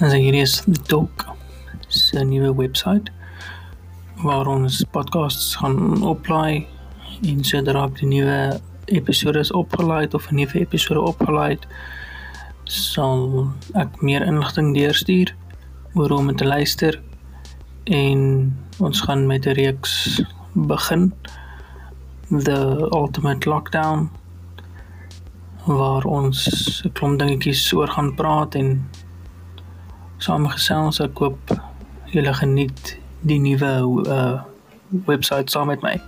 Ons hierdie is Dok se nuwe webwerf waar ons podcasts gaan oplaai en sodra die nuwe episode is opgelaai of 'n nuwe episode opgelaai sal ek meer inligting deurstuur oor hoe om te luister en ons gaan met 'n reeks begin. The Ultimate Lockdown waar ons 'n klomp dingetjies oor gaan praat en saamgesels. Ek hoop julle geniet die nuwe uh webwerf saam met my.